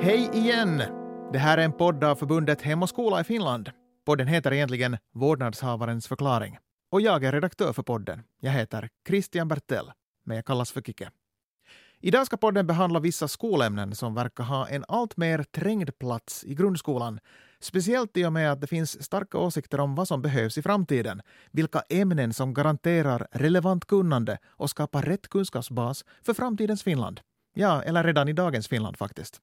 Hej igen! Det här är en podd av förbundet Hem och skola i Finland. Podden heter egentligen Vårdnadshavarens förklaring. Och jag är redaktör för podden. Jag heter Christian Bertell, men jag kallas för Kike. Idag ska podden behandla vissa skolämnen som verkar ha en allt mer trängd plats i grundskolan. Speciellt i och med att det finns starka åsikter om vad som behövs i framtiden, vilka ämnen som garanterar relevant kunnande och skapar rätt kunskapsbas för framtidens Finland. Ja, eller redan i dagens Finland faktiskt.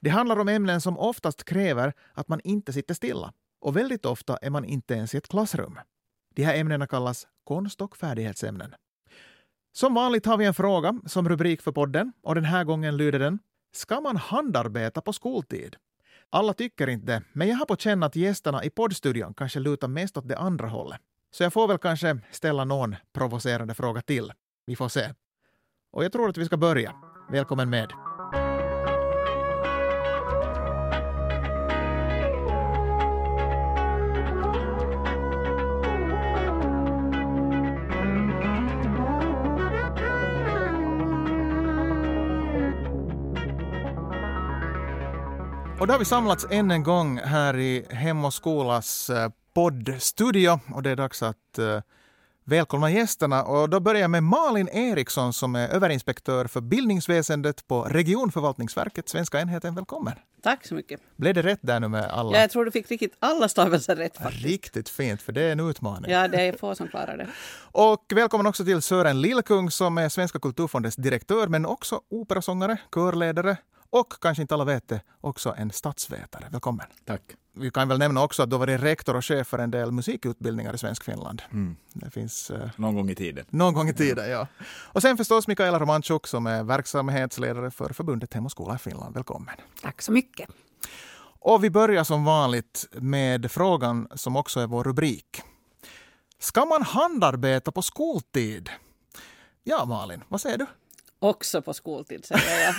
Det handlar om ämnen som oftast kräver att man inte sitter stilla och väldigt ofta är man inte ens i ett klassrum. De här ämnena kallas konst och färdighetsämnen. Som vanligt har vi en fråga som rubrik för podden och den här gången lyder den Ska man handarbeta på skoltid? Alla tycker inte det, men jag har på känn att gästerna i poddstudion kanske lutar mest åt det andra hållet. Så jag får väl kanske ställa någon provocerande fråga till. Vi får se. Och jag tror att vi ska börja. Välkommen med. Och då har vi samlats än en gång här i Hem och skolas eh, poddstudio och det är dags att uh, välkomna gästerna. Och då börjar jag med Malin Eriksson som är överinspektör för bildningsväsendet på Regionförvaltningsverket, svenska enheten. Välkommen! Tack så mycket. Blev det rätt där nu med alla? Ja, jag tror du fick riktigt alla stavelser rätt. Faktiskt. Riktigt fint, för det är en utmaning. Ja, det är få som klarar det. Och välkommen också till Sören Lillkung som är Svenska kulturfondens direktör men också operasångare, körledare och kanske inte alla vet det, också en statsvetare. Välkommen. Tack. Vi kan väl nämna också att du har varit rektor och chef för en del musikutbildningar i svensk Finland. Mm. Det finns... Uh, någon gång i tiden. Någon gång i tiden, ja. Och sen förstås Mikaela Romanchuk som är verksamhetsledare för förbundet Hem och skola i Finland. Välkommen. Tack så mycket. Och vi börjar som vanligt med frågan som också är vår rubrik. Ska man handarbeta på skoltid? Ja, Malin, vad säger du? Också på skoltid säger jag.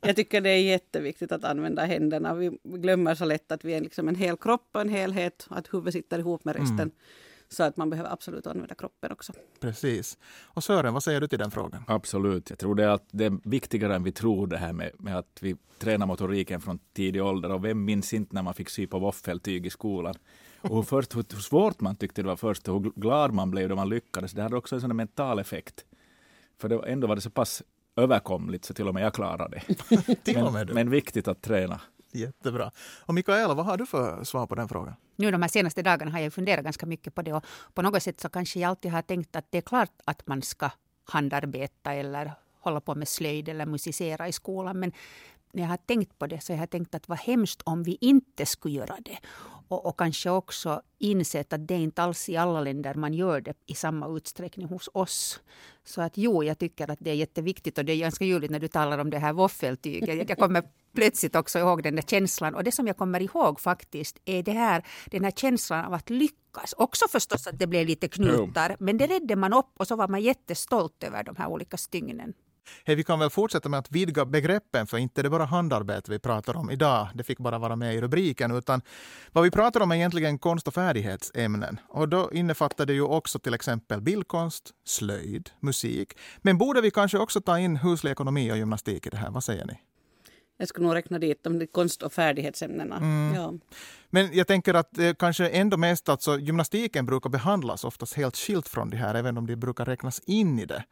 jag tycker det är jätteviktigt att använda händerna. Vi glömmer så lätt att vi är liksom en hel kropp och en helhet. Att huvudet sitter ihop med resten. Mm. Så att man behöver absolut använda kroppen också. Precis. Och Sören, vad säger du till den frågan? Absolut. Jag tror det är, att det är viktigare än vi tror det här med, med att vi tränar motoriken från tidig ålder. Och vem minns inte när man fick sy på våffeltyg i skolan? Och hur, först, hur svårt man tyckte det var först och hur glad man blev då man lyckades. Det hade också en sån mental effekt. För det, ändå var det så pass överkomligt så till och med jag klarade det. men, men viktigt att träna. Jättebra. Och Mikaela, vad har du för svar på den frågan? Nu de här senaste dagarna har jag funderat ganska mycket på det och på något sätt så kanske jag alltid har tänkt att det är klart att man ska handarbeta eller hålla på med slöjd eller musicera i skolan. Men när jag har tänkt på det så jag har jag tänkt att vad hemskt om vi inte skulle göra det. Och, och, kanske också insett att det är inte alls i alla länder man gör det i samma utsträckning hos oss. Så att jo, jag tycker att det är jätteviktigt och det är ganska ljuvligt när du talar om det här våffeltyget. Jag kommer plötsligt också ihåg den där känslan och det som jag kommer ihåg faktiskt är det här, den här känslan av att lyckas. Också förstås att det blev lite knutar, men det redde man upp och så var man jättestolt över de här olika stygnen. Hey, vi kan väl fortsätta med att vidga begreppen, för inte är det bara handarbete vi pratar om idag. Det fick bara vara med i rubriken, utan vad vi pratar om är egentligen konst och färdighetsämnen. Och då innefattar det ju också till exempel bildkonst, slöjd, musik. Men borde vi kanske också ta in huslig ekonomi och gymnastik i det här? Vad säger ni? Jag skulle nog räkna dit de konst och färdighetsämnena. Mm. Ja. Men jag tänker att eh, kanske ändå mest alltså gymnastiken brukar behandlas oftast helt skilt från det här, även om de brukar räknas in i det.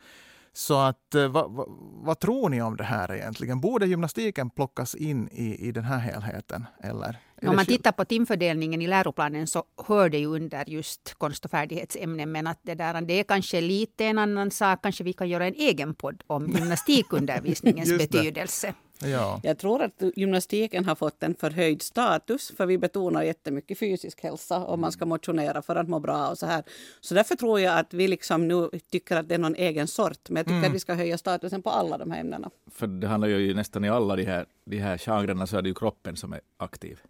Så att, eh, vad, vad, vad, tror ni om det här egentligen? Borde gymnastiken plockas in i, i den här helheten? Eller om man tittar på timfördelningen i läroplanen så hör det ju under just konst och färdighetsämnen. Men att det, där, det är kanske lite en annan sak. Kanske vi kan göra en egen podd om gymnastikundervisningens betydelse. Ja. Jag tror att gymnastiken har fått en förhöjd status för vi betonar jättemycket fysisk hälsa och man ska motionera för att må bra och så här. Så därför tror jag att vi liksom nu tycker att det är någon egen sort. Men jag tycker mm. att vi ska höja statusen på alla de här ämnena. För det handlar ju nästan i alla de här, de här genrerna så är det ju kroppen som är aktiv.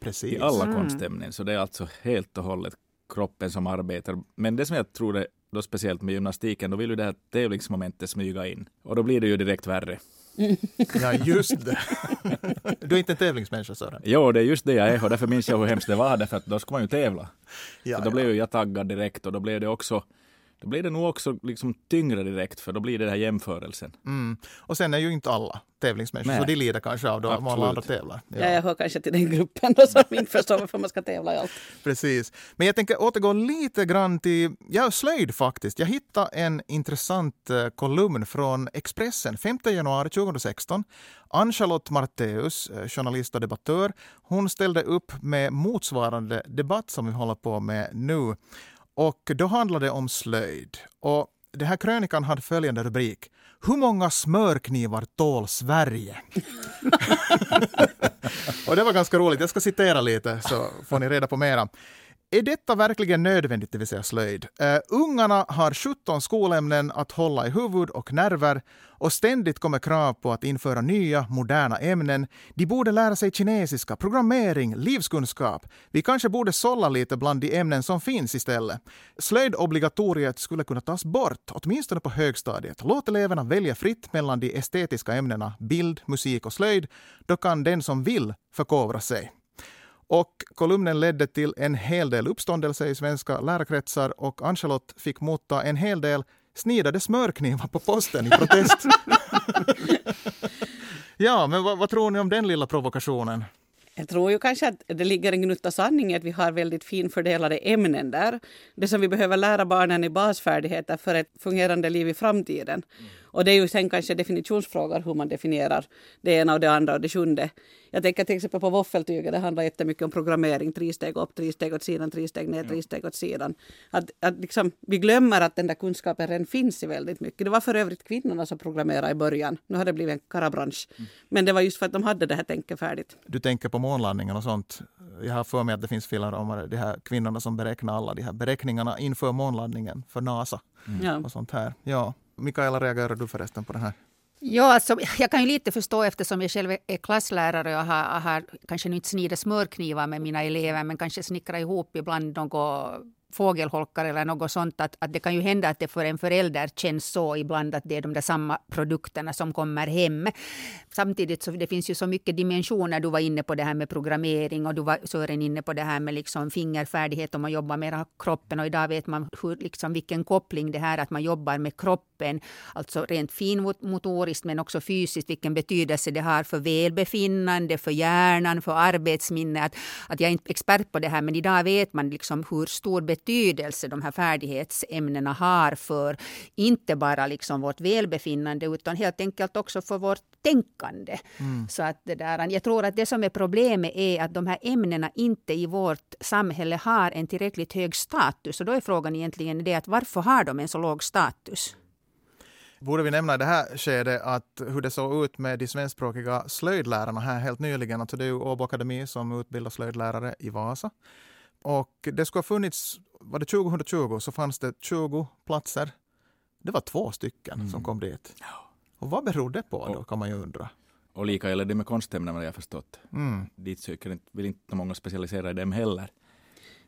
Precis. I alla mm. konstämnen. Så det är alltså helt och hållet kroppen som arbetar. Men det som jag tror är då speciellt med gymnastiken, då vill ju det här tävlingsmomentet smyga in. Och då blir det ju direkt värre. Ja, just det. Du är inte en tävlingsmänniska, Sören? Jo, det är just det jag är och därför minns jag hur hemskt det var, därför att då ska man ju tävla. Ja, så då ja. blev jag taggad direkt och då blev det också då blir det nog också liksom tyngre direkt för då blir det den här jämförelsen. Mm. Och sen är ju inte alla tävlingsmänniskor, Nej. så de lider kanske av om alla andra tävlar. Ja. jag hör kanske till den gruppen då, som inte förstår varför man ska tävla i allt. Precis. Men jag tänker återgå lite grann till ja, slöjd faktiskt. Jag hittade en intressant eh, kolumn från Expressen 5 januari 2016. Ann-Charlotte Marteus, eh, journalist och debattör, hon ställde upp med motsvarande debatt som vi håller på med nu. Och då handlade det om slöjd. Och den här krönikan hade följande rubrik. Hur många smörknivar tål Sverige? Och det var ganska roligt. Jag ska citera lite så får ni reda på mera. Är detta verkligen nödvändigt, det vill säga slöjd? Uh, ungarna har 17 skolämnen att hålla i huvud och nerver och ständigt kommer krav på att införa nya, moderna ämnen. De borde lära sig kinesiska, programmering, livskunskap. Vi kanske borde sålla lite bland de ämnen som finns istället. Slöjdobligatoriet skulle kunna tas bort, åtminstone på högstadiet. Låt eleverna välja fritt mellan de estetiska ämnena bild, musik och slöjd. Då kan den som vill förkovra sig. Och kolumnen ledde till en hel del uppståndelse i svenska lärarkretsar och Ann-Charlotte fick motta en hel del snidade smörknivar på posten i protest. ja, men vad, vad tror ni om den lilla provokationen? Jag tror ju kanske att det ligger en gnutta sanning i att vi har väldigt finfördelade ämnen där. Det som vi behöver lära barnen är basfärdigheter för ett fungerande liv i framtiden. Och det är ju sen kanske definitionsfrågor hur man definierar det ena och det andra och det sjunde. Jag tänker till exempel på våffeltyget, det handlar jättemycket om programmering, tre steg upp, tre steg åt sidan, tre steg ner, tre steg åt sidan. Att, att liksom, vi glömmer att den där kunskapen redan finns i väldigt mycket. Det var för övrigt kvinnorna som programmerade i början. Nu har det blivit en karabransch. Men det var just för att de hade det här tänket färdigt. Du tänker på månlandningen och sånt. Jag har för mig att det finns filmer om de här kvinnorna som beräknar alla de här beräkningarna inför månlandningen för NASA Ja. och sånt här. Ja. Mikaela, reagerar du förresten på det här? Ja, alltså, jag kan ju lite förstå eftersom jag själv är klasslärare och har, har kanske nu inte snidat smörknivar med mina elever men kanske snickrat ihop ibland något fågelholkar eller något sånt. Att, att det kan ju hända att det för en förälder känns så ibland att det är de där samma produkterna som kommer hem. Samtidigt så det finns ju så mycket dimensioner. Du var inne på det här med programmering och du var Sören inne på det här med liksom fingerfärdighet om man jobbar med kroppen och idag vet man hur, liksom, vilken koppling det här att man jobbar med kroppen, alltså rent finmotoriskt men också fysiskt, vilken betydelse det har för välbefinnande, för hjärnan, för arbetsminne. Att, att jag är inte expert på det här men idag vet man liksom hur stor betydelse de här färdighetsämnena har för inte bara liksom vårt välbefinnande utan helt enkelt också för vårt tänkande. Så att det där, jag tror att det som är problemet är att de här ämnena inte i vårt samhälle har en tillräckligt hög status. Och då är frågan egentligen det att varför har de en så låg status? Borde vi nämna i det här skedet att hur det såg ut med de svenskspråkiga slöjdlärarna här helt nyligen. Alltså det är ju Åbo Akademi som utbildar slöjdlärare i Vasa. Och det skulle ha funnits, var det 2020 så fanns det 20 platser. Det var två stycken som kom dit. Och vad beror det på då kan man ju undra. Och lika gäller det med konstämnen vad jag har förstått. Mm. Dit söker inte, vill inte många specialisera i dem heller.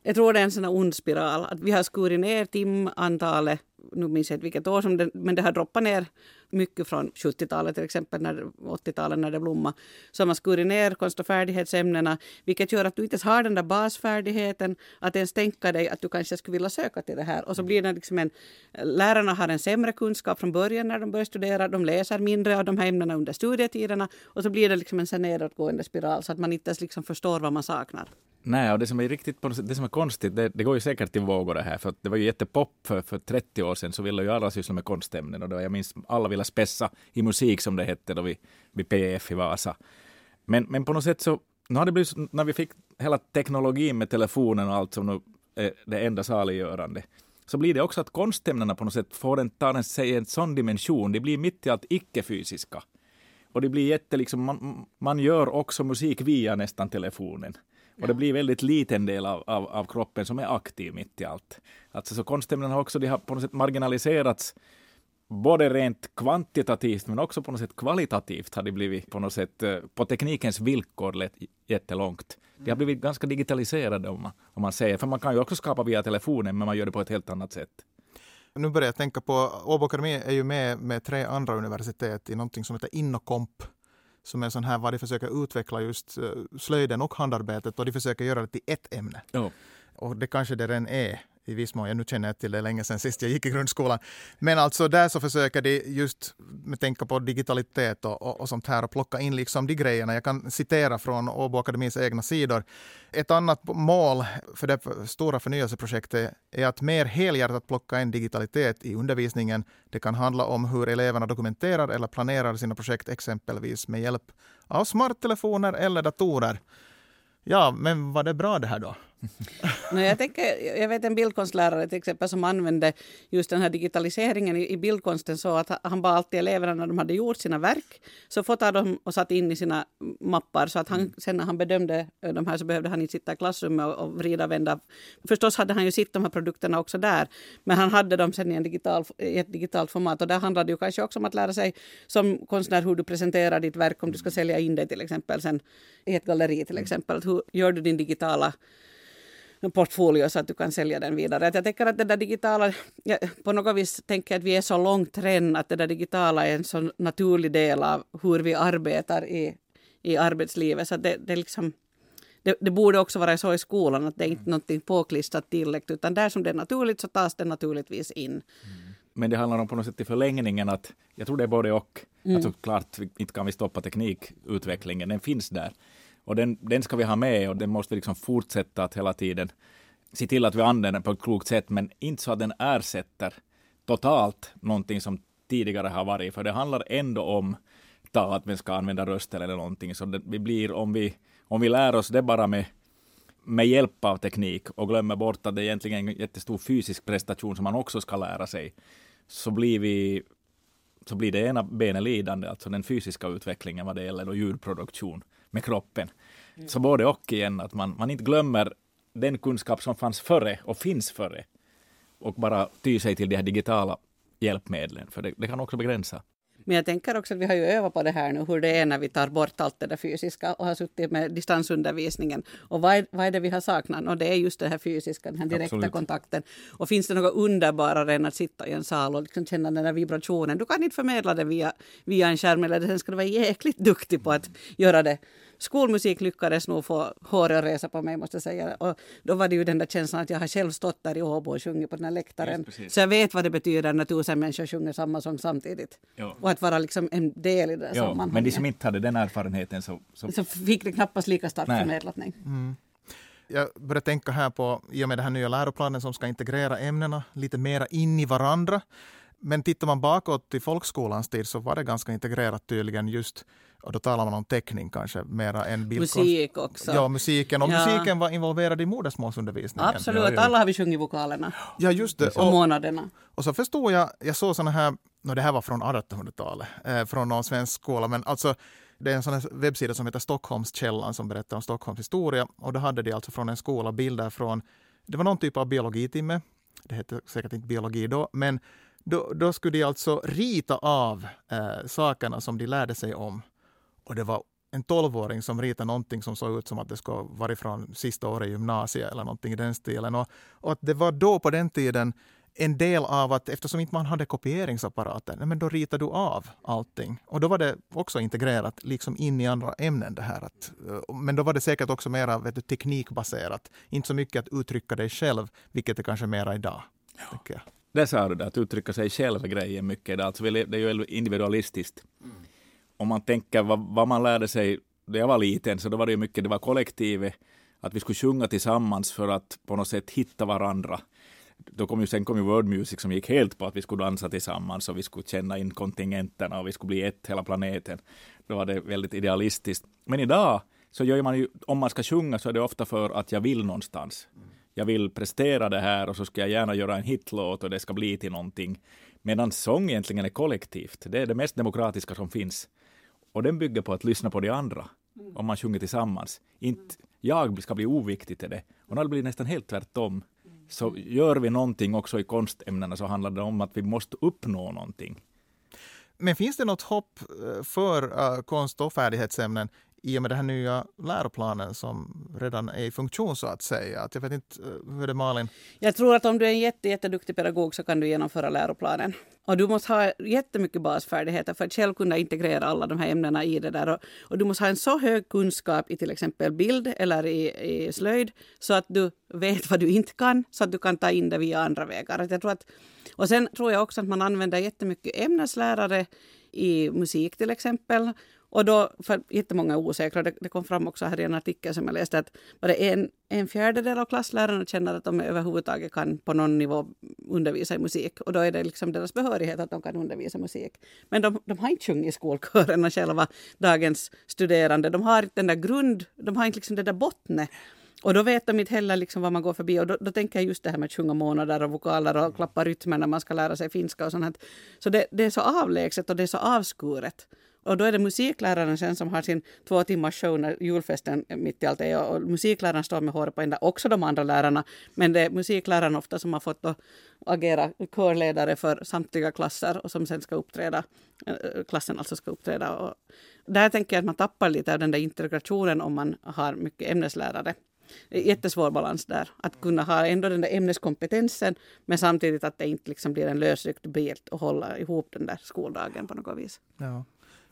Jag tror det är en sån här ond spiral. Att vi har skurit ner timantalet, nu minns jag inte vilket år, som det, men det har droppat ner mycket från 70-talet till exempel, när, 80-talet när det blommade. Så har man skurit ner konst och färdighetsämnena, vilket gör att du inte ens har den där basfärdigheten, att ens tänka dig att du kanske skulle vilja söka till det här. Och så blir det liksom en, lärarna har en sämre kunskap från början när de börjar studera, de läser mindre av de här ämnena under studietiderna och så blir det liksom en nedåtgående spiral så att man inte ens liksom förstår vad man saknar. Nej, och det som är riktigt på sätt, det som är konstigt, det, det går ju säkert i vågor det här, för att det var ju jättepop för, för 30 år sedan, så ville ju alla syssla med konstämnen och då, jag minns alla ville spessa i musik som det hette då vi, vid PF i Vasa. Men, men på något sätt så, nu har det blivit, så- när vi fick hela teknologin med telefonen och allt som nu är det enda saliggörande, så blir det också att konstämnena på något sätt får en, tar en, sig en sån dimension, det blir mitt i allt icke-fysiska. Och det blir jätte, liksom, man, man gör också musik via nästan telefonen. Och det blir väldigt liten del av, av, av kroppen som är aktiv mitt i allt. Alltså så konstämnen har också de har på något sätt marginaliserats både rent kvantitativt men också på något sätt kvalitativt har de blivit på något sätt eh, på teknikens villkor jättelångt. De har blivit ganska digitaliserade om man, om man säger, för man kan ju också skapa via telefonen men man gör det på ett helt annat sätt. Nu börjar jag tänka på, Åbo Akademi är ju med med tre andra universitet i någonting som heter Innokomp. Som är sån här, vad de försöker utveckla just eh, slöjden och handarbetet och de försöker göra det till ett ämne. Ja. Och det kanske det redan är i viss mån. Jag nu känner jag till det länge sedan sist jag gick i grundskolan. Men alltså där så försöker de just med tänka på digitalitet och, och, och sånt här och plocka in liksom de grejerna. Jag kan citera från Åbo Akademis egna sidor. Ett annat mål för det stora förnyelseprojektet är att mer helhjärtat plocka in digitalitet i undervisningen. Det kan handla om hur eleverna dokumenterar eller planerar sina projekt, exempelvis med hjälp av smarttelefoner eller datorer. Ja, men var det bra det här då? no, jag, tänker, jag vet en bildkonstlärare till exempel som använde just den här digitaliseringen i, i bildkonsten så att han bad alltid eleverna när de hade gjort sina verk så fotade de och satt in i sina mappar så att han, mm. sen när han bedömde de här så behövde han inte sitta i klassrummet och, och vrida och vända. Förstås hade han ju sett de här produkterna också där men han hade dem sen i, en digital, i ett digitalt format och där handlade det ju kanske också om att lära sig som konstnär hur du presenterar ditt verk om du ska sälja in det till exempel sen i ett galleri till exempel. Hur gör du din digitala portfolio så att du kan sälja den vidare. jag tänker att det där digitala, ja, på något vis tänker jag att vi är så långt ren att det där digitala är en så naturlig del av hur vi arbetar i, i arbetslivet. Så det, det, liksom, det, det, borde också vara så i skolan att det är inte mm. någonting påklistrat tillräckligt utan där som det är naturligt så tas det naturligtvis in. Mm. Men det handlar om på något sätt i förlängningen att jag tror det är både och. Mm. Alltså klart, inte kan vi stoppa teknikutvecklingen, den finns där. Och den, den ska vi ha med och den måste vi liksom fortsätta att hela tiden se till att vi använder den på ett klokt sätt, men inte så att den ersätter totalt någonting som tidigare har varit, för det handlar ändå om att vi ska använda röster eller någonting, så det, vi blir, om vi, om vi lär oss det bara med, med hjälp av teknik och glömmer bort att det är egentligen en jättestor fysisk prestation som man också ska lära sig, så blir vi så blir det ena benet lidande, alltså den fysiska utvecklingen vad det gäller då ljudproduktion med kroppen. Mm. Så både och igen, att man, man inte glömmer den kunskap som fanns före och finns före och bara ty sig till de här digitala hjälpmedlen, för det, det kan också begränsa. Men jag tänker också att vi har ju övat på det här nu, hur det är när vi tar bort allt det där fysiska och har suttit med distansundervisningen. Och vad är, vad är det vi har saknat? Och det är just det här fysiska, den här direkta Absolut. kontakten. Och finns det något underbarare än att sitta i en sal och liksom känna den där vibrationen? Du kan inte förmedla det via, via en skärm, eller sen ska du vara jäkligt duktig på att göra det skolmusik lyckades nog få håret att resa på mig måste jag säga. Och då var det ju den där känslan att jag har själv stått där i Åbo och sjungit på den här läktaren. Yes, så jag vet vad det betyder när tusen människor sjunger samma sång samtidigt. Jo. Och att vara liksom en del i det sammanhanget. Men de som inte hade den erfarenheten så... Så, så fick det knappast lika starkt förmedlat. Nej. Mm. Jag börjar tänka här på, i och med den här nya läroplanen som ska integrera ämnena lite mera in i varandra. Men tittar man bakåt i folkskolans tid så var det ganska integrerat tydligen just och då talar man om teckning kanske mera än bildkonst. Musik också. Ja, musiken. Och ja. musiken var involverad i modersmålsundervisningen. Absolut, ja, alla har vi sjungit vokalerna. Ja, just det. Och, månaderna. Och så förstod jag, jag såg såna här, no, det här var från 1800-talet, eh, från någon svensk skola, men alltså det är en sån här webbsida som heter Stockholmskällan som berättar om Stockholms historia. Och då hade de alltså från en skola bilder från, det var någon typ av biologitimme, det hette säkert inte biologi då, men då, då skulle de alltså rita av eh, sakerna som de lärde sig om och det var en tolvåring som ritade någonting som såg ut som att det skulle vara från sista året i gymnasiet eller någonting i den stilen. Och, och, att det var då på den tiden en del av att eftersom inte man hade kopieringsapparater, men då ritade du av allting. Och då var det också integrerat liksom in i andra ämnen. det här. Att, eh, men då var det säkert också mer vet du, teknikbaserat. Inte så mycket att uttrycka dig själv, vilket är kanske mera idag. Ja. Det sa du, att uttrycka sig själv grejen mycket. Alltså, det är ju individualistiskt. Mm om man tänker vad, vad, man lärde sig när jag var liten, så då var det ju mycket, det var kollektivet, att vi skulle sjunga tillsammans för att på något sätt hitta varandra. Då kom ju, sen kom ju World Music som gick helt på att vi skulle dansa tillsammans och vi skulle känna in kontingenterna och vi skulle bli ett, hela planeten. Då var det väldigt idealistiskt. Men idag så gör man ju, om man ska sjunga så är det ofta för att jag vill någonstans. Jag vill prestera det här och så ska jag gärna göra en hitlåt och det ska bli till någonting. Medan sång egentligen är kollektivt. Det är det mest demokratiska som finns. Och den bygger på att lyssna på de andra, mm. om man sjunger tillsammans. Inte jag ska bli oviktig till det. Och när det blir nästan helt tvärtom. Så gör vi någonting också i konstämnena så handlar det om att vi måste uppnå någonting. Men finns det något hopp eh, för uh, konst och färdighetsämnen i och med den här nya läroplanen som redan är i funktion så att säga. Att jag vet inte, eh, hur är det Malin? Jag tror att om du är en jätte, jätteduktig pedagog så kan du genomföra läroplanen. Och du måste ha jättemycket basfärdigheter för att själv kunna integrera alla de här ämnena i det där. Och, och du måste ha en så hög kunskap i till exempel bild eller i, i slöjd så att du vet vad du inte kan, så att du kan ta in det via andra vägar. Jag tror att, och sen tror jag också att man använder jättemycket ämneslärare i musik till exempel. Och då, för jättemånga är osäkra, det, det kom fram också här i en artikel som jag läste, att bara en, en fjärdedel av klasslärarna känner att de överhuvudtaget kan på någon nivå undervisa i musik. Och då är det liksom deras behörighet att de kan undervisa musik. Men de, de har inte sjungit i skolkörerna själva, dagens studerande. De har inte den där grund, de har inte liksom det där bottnet. Och då vet de inte heller liksom vad man går förbi. Och då, då tänker jag just det här med att sjunga månader och vokaler och klappa rytmer när man ska lära sig finska och sånt. Så det, det är så avlägset och det är så avskuret. Och då är det musikläraren sen som har sin två timmars show när julfesten mitt i allt är. Och musikläraren står med håret på ända, också de andra lärarna. Men det är musikläraren ofta som har fått agera körledare för samtliga klasser och som sen ska uppträda, eh, klassen alltså ska uppträda. Och där tänker jag att man tappar lite av den där integrationen om man har mycket ämneslärare. Det är jättesvår balans där. Att kunna ha ändå den där ämneskompetensen men samtidigt att det inte liksom blir en lösryckt bild och hålla ihop den där skoldagen på något vis. Ja.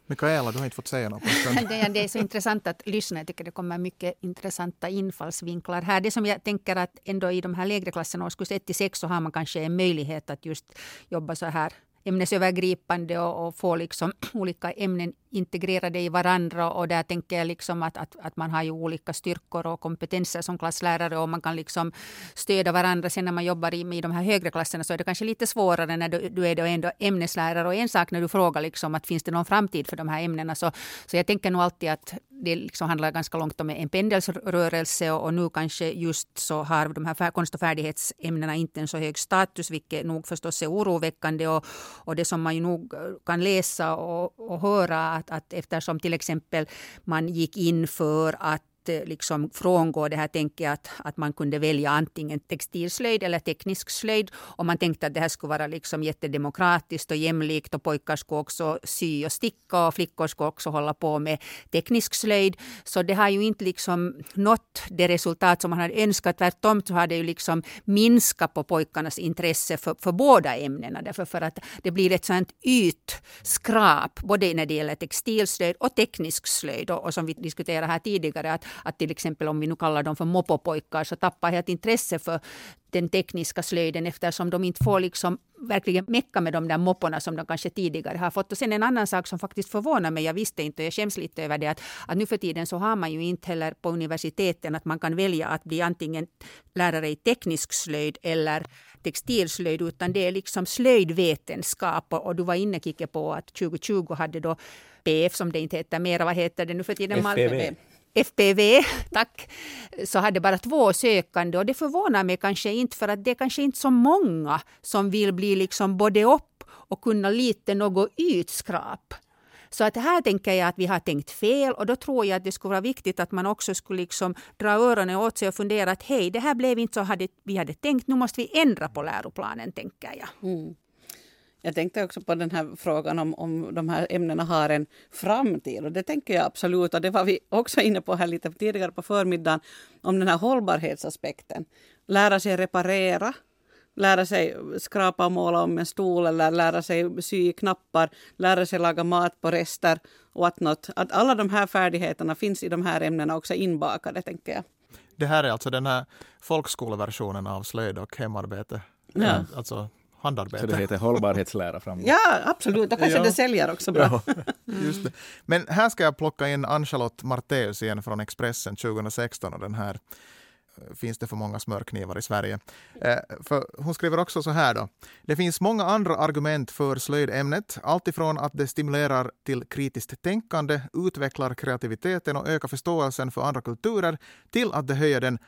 Mikaela, du har inte fått säga något. det, det är så intressant att lyssna. Jag tycker det kommer mycket intressanta infallsvinklar här. Det som jag tänker att ändå i de här lägre klasserna, årskurs 1 till 6, så har man kanske en möjlighet att just jobba så här ämnesövergripande och, och få liksom olika ämnen integrerade i varandra och där tänker jag liksom att, att, att man har ju olika styrkor och kompetenser som klasslärare och man kan liksom stödja varandra. Sen när man jobbar i, i de här högre klasserna så är det kanske lite svårare när du, du är då ändå ämneslärare och en sak när du frågar liksom att finns det någon framtid för de här ämnena så, så jag tänker nog alltid att det liksom handlar ganska långt om en pendelsrörelse och, och nu kanske just så har de här konst och färdighetsämnena inte en så hög status vilket nog förstås är oroväckande och, och det som man ju nog kan läsa och, och höra att, att eftersom till exempel man gick in för att Eh, liksom frångå det här tänket att, att man kunde välja antingen textilslöjd eller teknisk slöjd. Och man tänkte att det här skulle vara liksom jättedemokratiskt och jämlikt och pojkar skulle också sy och sticka och flickor skulle också hålla på med teknisk slöjd. Så det har ju inte liksom nått det resultat som man hade önskat. Tvärtom så har det ju liksom minskat på pojkarnas intresse för, för båda ämnena. Därför för att det blir ett sånt ytskrap både när det gäller textilslöjd och teknisk slöjd. Och, och som vi diskuterade här tidigare att, att till exempel om vi nu kallar dem för mopopojkar så tappar helt intresse för den tekniska slöjden eftersom de inte får liksom verkligen mecka med de där mopporna som de kanske tidigare har fått. Och sen en annan sak som faktiskt förvånar mig, jag visste inte och jag skäms lite över det, att, att nu för tiden så har man ju inte heller på universiteten att man kan välja att bli antingen lärare i teknisk slöjd eller textilslöjd, utan det är liksom slöjdvetenskap. Och du var inne, Kike, på att 2020 hade då PF, som det inte heter mera, vad heter det nu för tiden? FPV. FPV, tack, så hade bara två sökande och det förvånar mig kanske inte för att det är kanske inte så många som vill bli liksom både upp och kunna lite något ytskrap. Så att här tänker jag att vi har tänkt fel och då tror jag att det skulle vara viktigt att man också skulle liksom dra öronen åt sig och fundera att hej, det här blev inte så vi hade tänkt, nu måste vi ändra på läroplanen, tänker jag. Mm. Jag tänkte också på den här frågan om, om de här ämnena har en framtid. Och det tänker jag absolut. Och det var vi också inne på här lite tidigare på förmiddagen. Om den här hållbarhetsaspekten. Lära sig reparera. Lära sig skrapa och måla om en stol eller lära sig sy knappar. Lära sig laga mat på rester. Och att, något, att alla de här färdigheterna finns i de här ämnena också inbakade, tänker jag. Det här är alltså den här folkskoleversionen av slöjd och hemarbete. Ja. Alltså handarbete. Så det heter hållbarhetslära framåt? Ja, absolut. Då kanske ja. det säljer också bra. Ja, just det. Men här ska jag plocka in Ann-Charlotte Marteus igen från Expressen 2016 och den här eh, finns det för många smörknivar i Sverige. Eh, för hon skriver också så här då. Det finns många andra argument för slöjdämnet. Alltifrån att det stimulerar till kritiskt tänkande, utvecklar kreativiteten och ökar förståelsen för andra kulturer till att det höjer den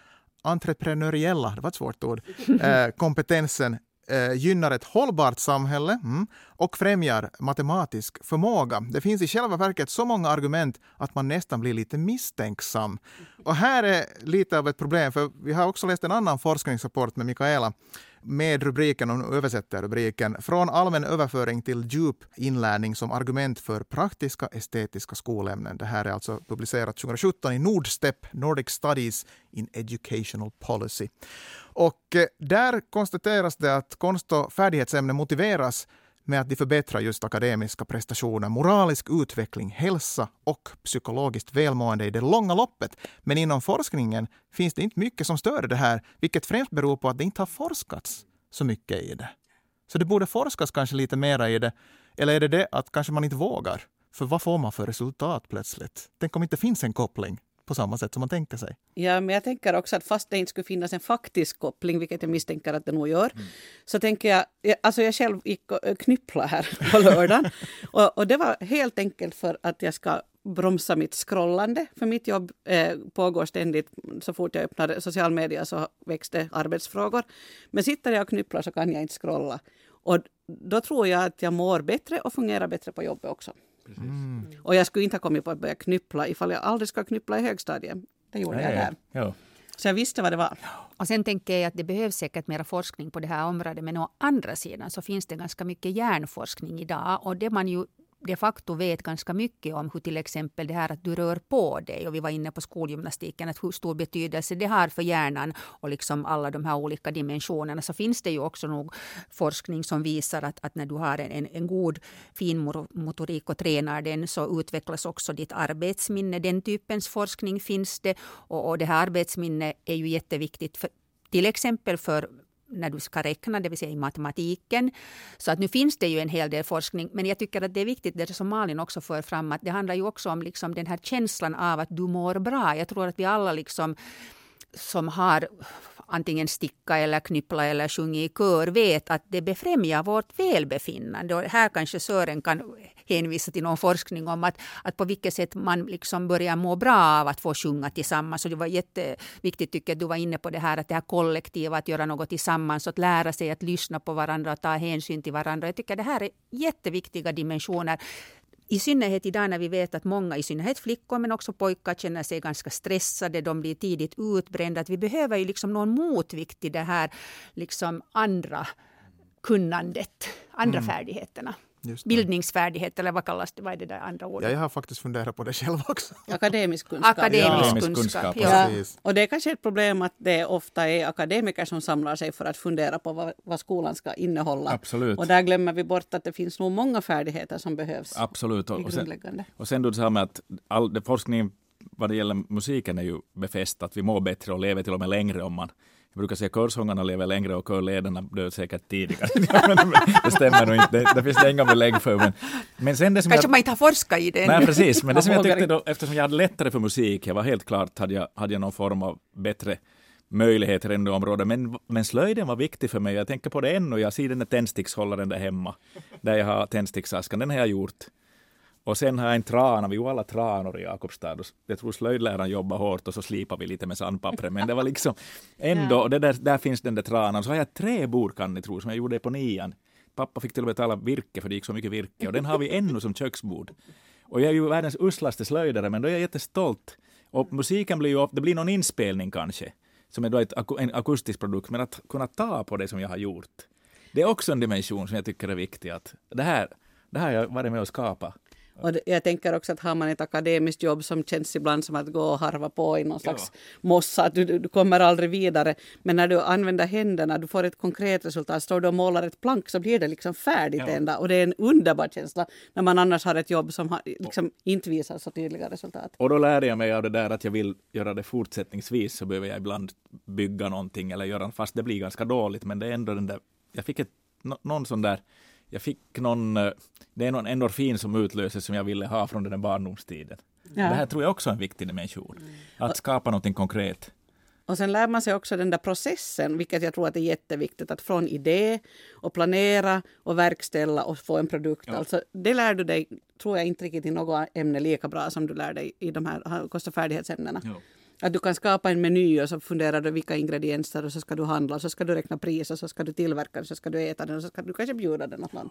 entreprenöriella, det var ett svårt ord, eh, kompetensen eh, gynnar ett hållbart samhälle mm, och främjar matematisk förmåga. Det finns i själva verket så många argument att man nästan blir lite misstänksam. Och här är lite av ett problem, för vi har också läst en annan forskningsrapport med Mikaela med rubriken, om översätter rubriken, Från allmän överföring till djup inlärning som argument för praktiska estetiska skolämnen. Det här är alltså publicerat 2017 i Nordstep, Nordic Studies in Educational Policy. Och eh, där konstateras det att konst och färdighetsämnen motiveras med att de förbättrar just akademiska prestationer, moralisk utveckling, hälsa och psykologiskt välmående i det långa loppet. Men inom forskningen finns det inte mycket som stör det här, vilket främst beror på att det inte har forskats så mycket i det. Så det borde forskas kanske lite mera i det. Eller är det det att kanske man inte vågar? För vad får man för resultat plötsligt? Tänk om det inte finns en koppling på samma sätt som man tänker sig. Ja, men jag tänker också att fast det inte skulle finnas en faktisk koppling, vilket jag misstänker att det nog gör, mm. så tänker jag, alltså jag själv gick och knyppla här på lördagen och, och, det var helt enkelt för att jag ska bromsa mitt scrollande. För mitt jobb eh, pågår ständigt. Så fort jag öppnar social media så det arbetsfrågor. Men sitter jag och knypplar så kan jag inte scrolla. Och då tror jag att jag mår bättre och fungerar bättre på jobbet också. Mm. Och jag skulle inte ha kommit på att börja knyppla ifall jag aldrig ska knyppla i högstadiet. Det gjorde Nej, jag där. Ja. Så jag visste vad det var. Och sen tänker jag att det behövs säkert mera forskning på det här området. Men å andra sidan så finns det ganska mycket hjärnforskning idag. Och det man ju de facto vet ganska mycket om hur till exempel det här att du rör på dig och vi var inne på skolgymnastiken, att hur stor betydelse det har för hjärnan och liksom alla de här olika dimensionerna så finns det ju också nog forskning som visar att, att när du har en, en god finmotorik och tränar den så utvecklas också ditt arbetsminne. Den typens forskning finns det och, och det här arbetsminne är ju jätteviktigt för, till exempel för när du ska räkna, det vill säga i matematiken. Så att nu finns det ju en hel del forskning, men jag tycker att det är viktigt, det som Malin också för fram, att det handlar ju också om liksom den här känslan av att du mår bra. Jag tror att vi alla liksom som har antingen sticka eller knyppla eller sjunga i kör vet att det befrämjar vårt välbefinnande. Och här kanske Sören kan hänvisa till någon forskning om att, att på vilket sätt man liksom börjar må bra av att få sjunga tillsammans. Och det var jätteviktigt tycker jag att du var inne på det här att det här kollektiva, att göra något tillsammans, att lära sig att lyssna på varandra och ta hänsyn till varandra. Jag tycker det här är jätteviktiga dimensioner i synnerhet idag när vi vet att många, i synnerhet flickor men också pojkar, känner sig ganska stressade, de blir tidigt utbrända. Att vi behöver ju liksom någon motvikt till det här liksom andra kunnandet, andra mm. färdigheterna. Bildningsfärdighet eller vad kallas det? Vad är det där andra ordet? Ja, jag har faktiskt funderat på det själv också. Akademisk kunskap. Akademisk ja. kunskap. Ja. Och det är kanske ett problem att det ofta är akademiker som samlar sig för att fundera på vad, vad skolan ska innehålla. Absolut. Och där glömmer vi bort att det finns nog många färdigheter som behövs. Absolut. Och, och sen, och sen då det här med att all forskning vad det gäller musiken är ju befäst att vi mår bättre och lever till och med längre om man jag brukar säga att körsångarna lever längre och körledarna dör säkert tidigare. det stämmer nog inte, det, det finns det inga belägg för. Men, men sen det som Kanske jag, man inte har forskat i det Nej, precis. Men det som jag tyckte då, eftersom jag hade lättare för musik, jag var helt klart, hade jag, hade jag någon form av bättre möjligheter ännu områden. Men, men slöjden var viktig för mig. Jag tänker på det ännu. Jag ser den där tändstickshållaren där hemma, där jag har tändsticksaskan. Den har jag gjort. Och sen har jag en trana, vi har alla tranor i Jakobstad. Jag tror slöjdläraren jobbar hårt och så slipar vi lite med sandpappret. Men det var liksom ändå, det där, där finns den där tranan. Så har jag tre bord kan ni tro, som jag gjorde på nian. Pappa fick till och med betala virke för det gick så mycket virke. Och den har vi ännu som köksbord. Och jag är ju världens uslaste slöjdare, men då är jag jättestolt. Och musiken blir ju, det blir någon inspelning kanske, som är då ett, en akustisk produkt, men att kunna ta på det som jag har gjort. Det är också en dimension som jag tycker är viktig. Att det här, det här har jag varit med och skapat. Och jag tänker också att har man ett akademiskt jobb som känns ibland som att gå och harva på i någon slags ja. mossa, att du, du, kommer aldrig vidare. Men när du använder händerna, du får ett konkret resultat. Står du och målar ett plank så blir det liksom färdigt ja. ända. Och det är en underbar känsla när man annars har ett jobb som har, liksom inte visar så tydliga resultat. Och då lärde jag mig av det där att jag vill göra det fortsättningsvis så behöver jag ibland bygga någonting eller göra, fast det blir ganska dåligt, men det är ändå den där, jag fick ett, någon sån där jag fick någon, eh, det är någon endorfin som utlöses som jag ville ha från den barndomstiden. Ja. Det här tror jag också är en viktig dimension. Mm. Att skapa någonting konkret. Och sen lär man sig också den där processen, vilket jag tror att är jätteviktigt, att från idé och planera och verkställa och få en produkt. Ja. Alltså, det lär du dig, tror jag inte riktigt i något ämne lika bra som du lär dig i de här kost och färdighetsämnena. Ja. Att du kan skapa en meny och så funderar du vilka ingredienser och så ska du handla och så ska du räkna pris och så ska du tillverka den så ska du äta den och så ska du kanske bjuda den åt någon.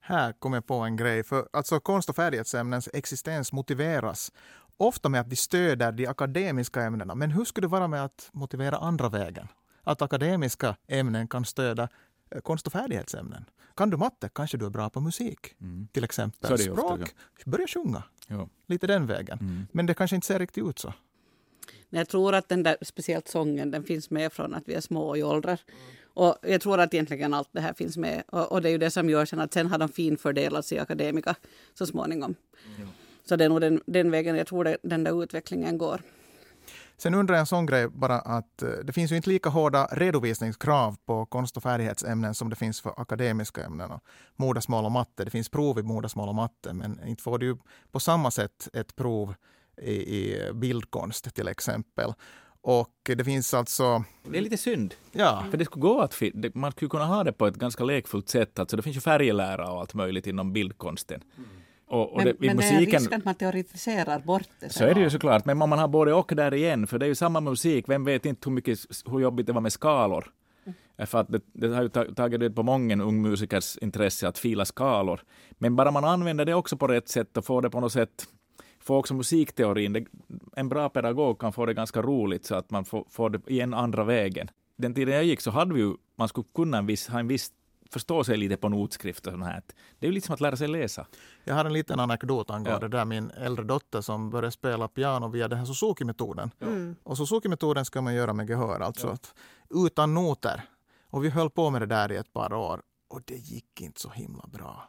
Här kommer jag på en grej. För alltså konst och färdighetsämnens existens motiveras ofta med att de stöder de akademiska ämnena. Men hur skulle det vara med att motivera andra vägen? att akademiska ämnen kan stödja eh, konst och färdighetsämnen. Kan du matte kanske du är bra på musik. Mm. Till exempel ju ofta, språk, börja sjunga. Ja. Lite den vägen. Mm. Men det kanske inte ser riktigt ut så. Jag tror att den där, speciellt sången, den finns med från att vi är små i åldrar. Och jag tror att egentligen allt det här finns med. Och, och det är ju det som gör sen att sen har de finfördelats i akademika så småningom. Så det är nog den, den vägen jag tror det, den där utvecklingen går. Sen undrar jag en sån grej bara att eh, det finns ju inte lika hårda redovisningskrav på konst och färdighetsämnen som det finns för akademiska ämnen. Och Modersmål och matte, det finns prov i modersmål och matte men inte får du på samma sätt ett prov i, i bildkonst till exempel. Och det finns alltså, Det är lite synd. ja, För det skulle gå att det- man skulle kunna ha det på ett ganska lekfullt sätt. Alltså det finns ju färglära och allt möjligt inom bildkonsten. Och, och Men, det, i men det är musiken, risk att man teoretiserar bort det. så är det ju såklart. Men om man har både och där igen, för det är ju samma musik. Vem vet inte hur, mycket, hur jobbigt det var med skalor. För att det, det har ju ta- tagit död på många ung musikers intresse att fila skalor. Men bara man använder det också på rätt sätt och får det på något sätt få också musikteorin. Det, en bra pedagog kan få det ganska roligt så att man får, får det i en andra vägen. Den tiden jag gick så hade vi ju, man skulle kunna en viss, ha en viss förstå sig lite på notskrift och sånt här. Det är ju lite som att lära sig läsa. jag har en liten anekdot angående Ja. det där. Min äldre dotter som började spela piano via den här Suzuki-metoden. Och Suzuki-metoden ska man göra med gehör, alltså att, utan noter. Och vi höll på med det där i ett par år och det gick inte så himla bra.